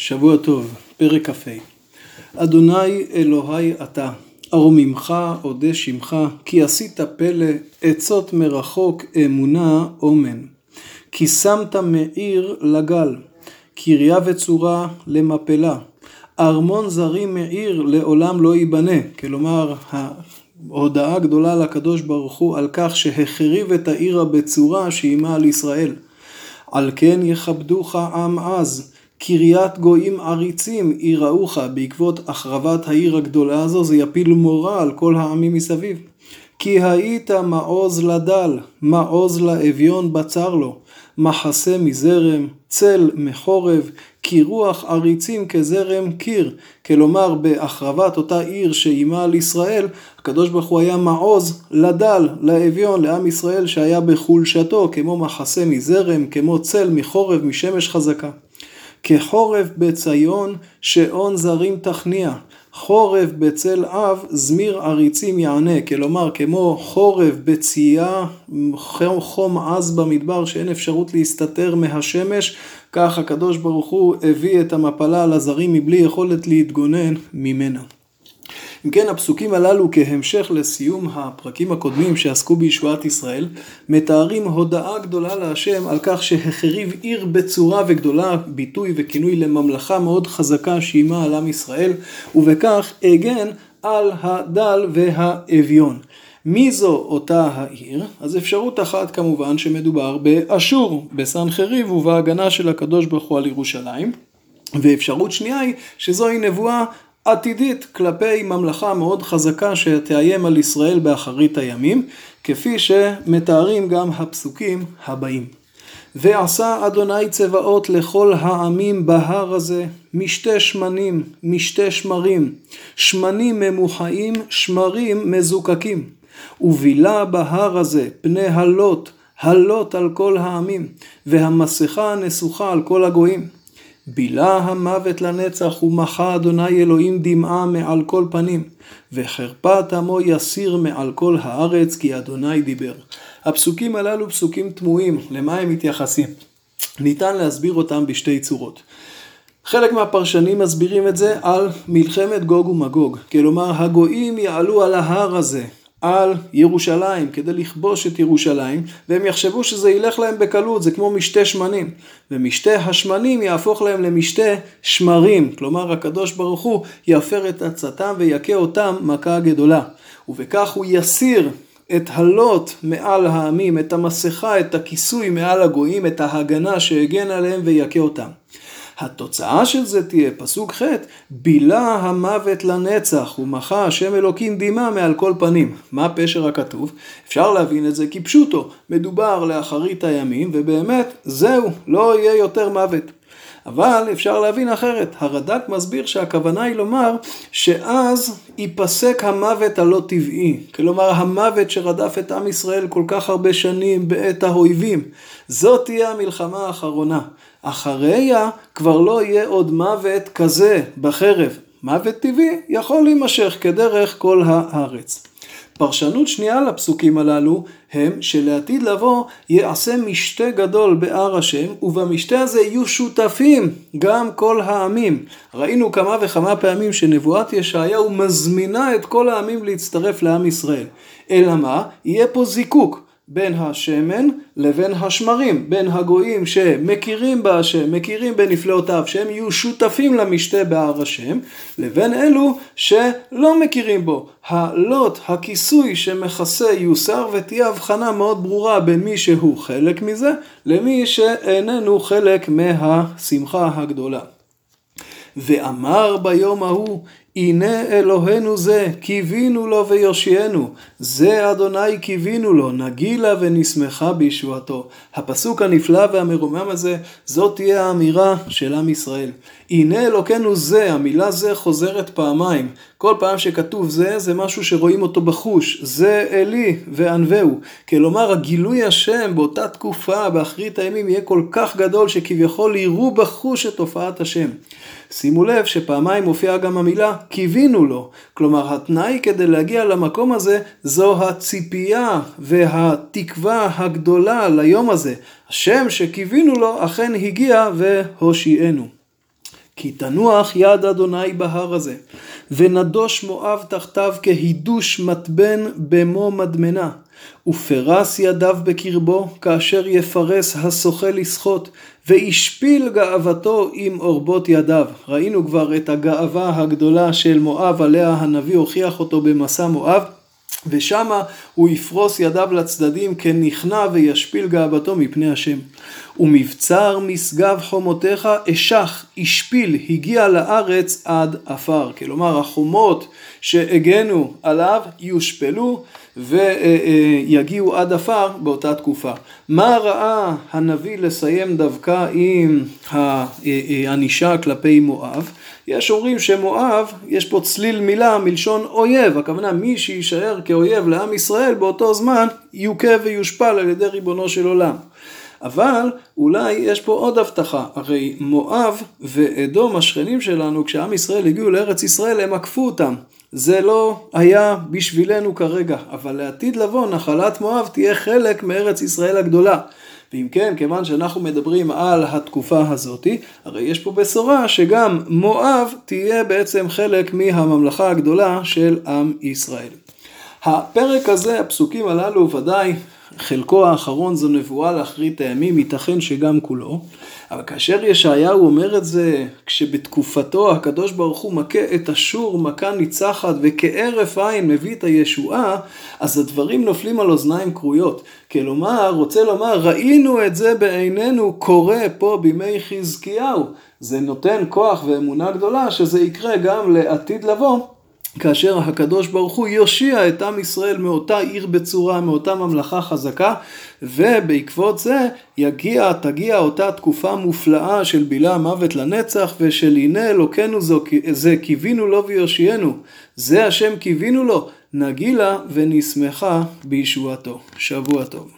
שבוע טוב, פרק כ"ה. אדוני אלוהי אתה, ארוממך אודה שמך, כי עשית פלא, עצות מרחוק אמונה אומן. כי שמת מעיר לגל, קריה וצורה למפלה, ארמון זרים מעיר לעולם לא ייבנה, כלומר ההודעה גדולה לקדוש ברוך הוא על כך שהחריב את העיר הבצורה שאיימה על ישראל. על כן יכבדוך עם עז, קריית גויים עריצים יראוך בעקבות החרבת העיר הגדולה הזו, זה יפיל מורא על כל העמים מסביב. כי היית מעוז לדל, מעוז לאביון בצר לו, מחסה מזרם, צל מחורב, כי רוח עריצים כזרם קיר. כלומר, בהחרבת אותה עיר שאיימה על ישראל, הקדוש ברוך הוא היה מעוז לדל, לאביון, לעם ישראל שהיה בחולשתו, כמו מחסה מזרם, כמו צל מחורב, משמש חזקה. כחורב בציון שאון זרים תכניע, חורב בצל אב זמיר עריצים יענה, כלומר כמו חורב בצייה, חום עז במדבר שאין אפשרות להסתתר מהשמש, כך הקדוש ברוך הוא הביא את המפלה על הזרים מבלי יכולת להתגונן ממנה. אם כן, הפסוקים הללו כהמשך לסיום הפרקים הקודמים שעסקו בישועת ישראל, מתארים הודאה גדולה להשם על כך שהחריב עיר בצורה וגדולה, ביטוי וכינוי לממלכה מאוד חזקה שאיימה על עם ישראל, ובכך הגן על הדל והאביון. מי זו אותה העיר? אז אפשרות אחת כמובן שמדובר באשור, בסנחריב ובהגנה של הקדוש ברוך הוא על ירושלים. ואפשרות שנייה היא שזוהי נבואה עתידית כלפי ממלכה מאוד חזקה שתאיים על ישראל באחרית הימים, כפי שמתארים גם הפסוקים הבאים. ועשה אדוני צבאות לכל העמים בהר הזה, משתי שמנים, משתי שמרים, שמנים ממוחאים, שמרים מזוקקים. ובילה בהר הזה פני הלוט, הלוט על כל העמים, והמסכה נסוכה על כל הגויים. בילה המוות לנצח ומחה אדוני אלוהים דמעה מעל כל פנים וחרפת עמו יסיר מעל כל הארץ כי אדוני דיבר. הפסוקים הללו פסוקים תמוהים, למה הם מתייחסים? ניתן להסביר אותם בשתי צורות. חלק מהפרשנים מסבירים את זה על מלחמת גוג ומגוג, כלומר הגויים יעלו על ההר הזה, על ירושלים כדי לכבוש את ירושלים והם יחשבו שזה ילך להם בקלות, זה כמו משתה שמנים. ומשתה השמנים יהפוך להם למשתה שמרים, כלומר הקדוש ברוך הוא יפר את עצתם ויכה אותם מכה גדולה. ובכך הוא יסיר את הלוט מעל העמים, את המסכה, את הכיסוי מעל הגויים, את ההגנה שהגן עליהם ויכה אותם. התוצאה של זה תהיה, פסוק ח', בילה המוות לנצח ומחה השם אלוקים דמעה מעל כל פנים. מה פשר הכתוב? אפשר להבין את זה כפשוטו, מדובר לאחרית הימים ובאמת זהו, לא יהיה יותר מוות. אבל אפשר להבין אחרת, הרד"ק מסביר שהכוונה היא לומר שאז ייפסק המוות הלא טבעי, כלומר המוות שרדף את עם ישראל כל כך הרבה שנים בעת האויבים, זאת תהיה המלחמה האחרונה. אחריה כבר לא יהיה עוד מוות כזה בחרב. מוות טבעי יכול להימשך כדרך כל הארץ. פרשנות שנייה לפסוקים הללו הם שלעתיד לבוא יעשה משתה גדול בהר השם ובמשתה הזה יהיו שותפים גם כל העמים. ראינו כמה וכמה פעמים שנבואת ישעיהו מזמינה את כל העמים להצטרף לעם ישראל. אלא מה? יהיה פה זיקוק. בין השמן לבין השמרים, בין הגויים שמכירים בהשם, מכירים בנפלאותיו, שהם יהיו שותפים למשתה בהר השם, לבין אלו שלא מכירים בו. הלוט, הכיסוי שמכסה יוסר ותהיה הבחנה מאוד ברורה בין מי שהוא חלק מזה למי שאיננו חלק מהשמחה הגדולה. ואמר ביום ההוא הנה אלוהינו זה, קיווינו לו ויושיענו, זה אדוני קיווינו לו, נגילה ונשמחה בישועתו. הפסוק הנפלא והמרומם הזה, זאת תהיה האמירה של עם ישראל. הנה אלוקינו זה, המילה זה חוזרת פעמיים. כל פעם שכתוב זה, זה משהו שרואים אותו בחוש. זה אלי וענווהו. כלומר, הגילוי השם באותה תקופה, באחרית הימים, יהיה כל כך גדול שכביכול יראו בחוש את תופעת השם. שימו לב שפעמיים מופיעה גם המילה קיווינו לו. כלומר, התנאי כדי להגיע למקום הזה זו הציפייה והתקווה הגדולה ליום הזה. השם שקיווינו לו אכן הגיע והושיענו. כי תנוח יד אדוני בהר הזה, ונדוש מואב תחתיו כהידוש מתבן במו מדמנה, ופרס ידיו בקרבו, כאשר יפרס השוחה לשחות, והשפיל גאוותו עם אורבות ידיו. ראינו כבר את הגאווה הגדולה של מואב, עליה הנביא הוכיח אותו במסע מואב. ושמה הוא יפרוס ידיו לצדדים כנכנע וישפיל גאוותו מפני השם. ומבצר משגב חומותיך אשך, השפיל, הגיע לארץ עד עפר. כלומר החומות שהגנו עליו יושפלו ויגיעו עד עפר באותה תקופה. מה ראה הנביא לסיים דווקא עם הענישה כלפי מואב? יש אומרים שמואב, יש פה צליל מילה מלשון אויב, הכוונה מי שיישאר כאויב לעם ישראל באותו זמן יוכה ויושפל על ידי ריבונו של עולם. אבל אולי יש פה עוד הבטחה, הרי מואב ואדום השכנים שלנו כשעם ישראל הגיעו לארץ ישראל הם עקפו אותם. זה לא היה בשבילנו כרגע, אבל לעתיד לבוא נחלת מואב תהיה חלק מארץ ישראל הגדולה. ואם כן, כיוון שאנחנו מדברים על התקופה הזאתי, הרי יש פה בשורה שגם מואב תהיה בעצם חלק מהממלכה הגדולה של עם ישראל. הפרק הזה, הפסוקים הללו ודאי חלקו האחרון זו נבואה לאחרית הימים, ייתכן שגם כולו. אבל כאשר ישעיהו אומר את זה, כשבתקופתו הקדוש ברוך הוא מכה את אשור מכה ניצחת וכהרף עין מביא את הישועה, אז הדברים נופלים על אוזניים כרויות. כלומר, רוצה לומר, ראינו את זה בעינינו קורה פה בימי חזקיהו. זה נותן כוח ואמונה גדולה שזה יקרה גם לעתיד לבוא. כאשר הקדוש ברוך הוא יושיע את עם ישראל מאותה עיר בצורה, מאותה ממלכה חזקה, ובעקבות זה יגיע, תגיע אותה תקופה מופלאה של בילה מוות לנצח, ושל הנה אלוקינו זו, זה קיווינו לו ויושיענו, זה השם קיווינו לו, נגילה ונשמחה בישועתו. שבוע טוב.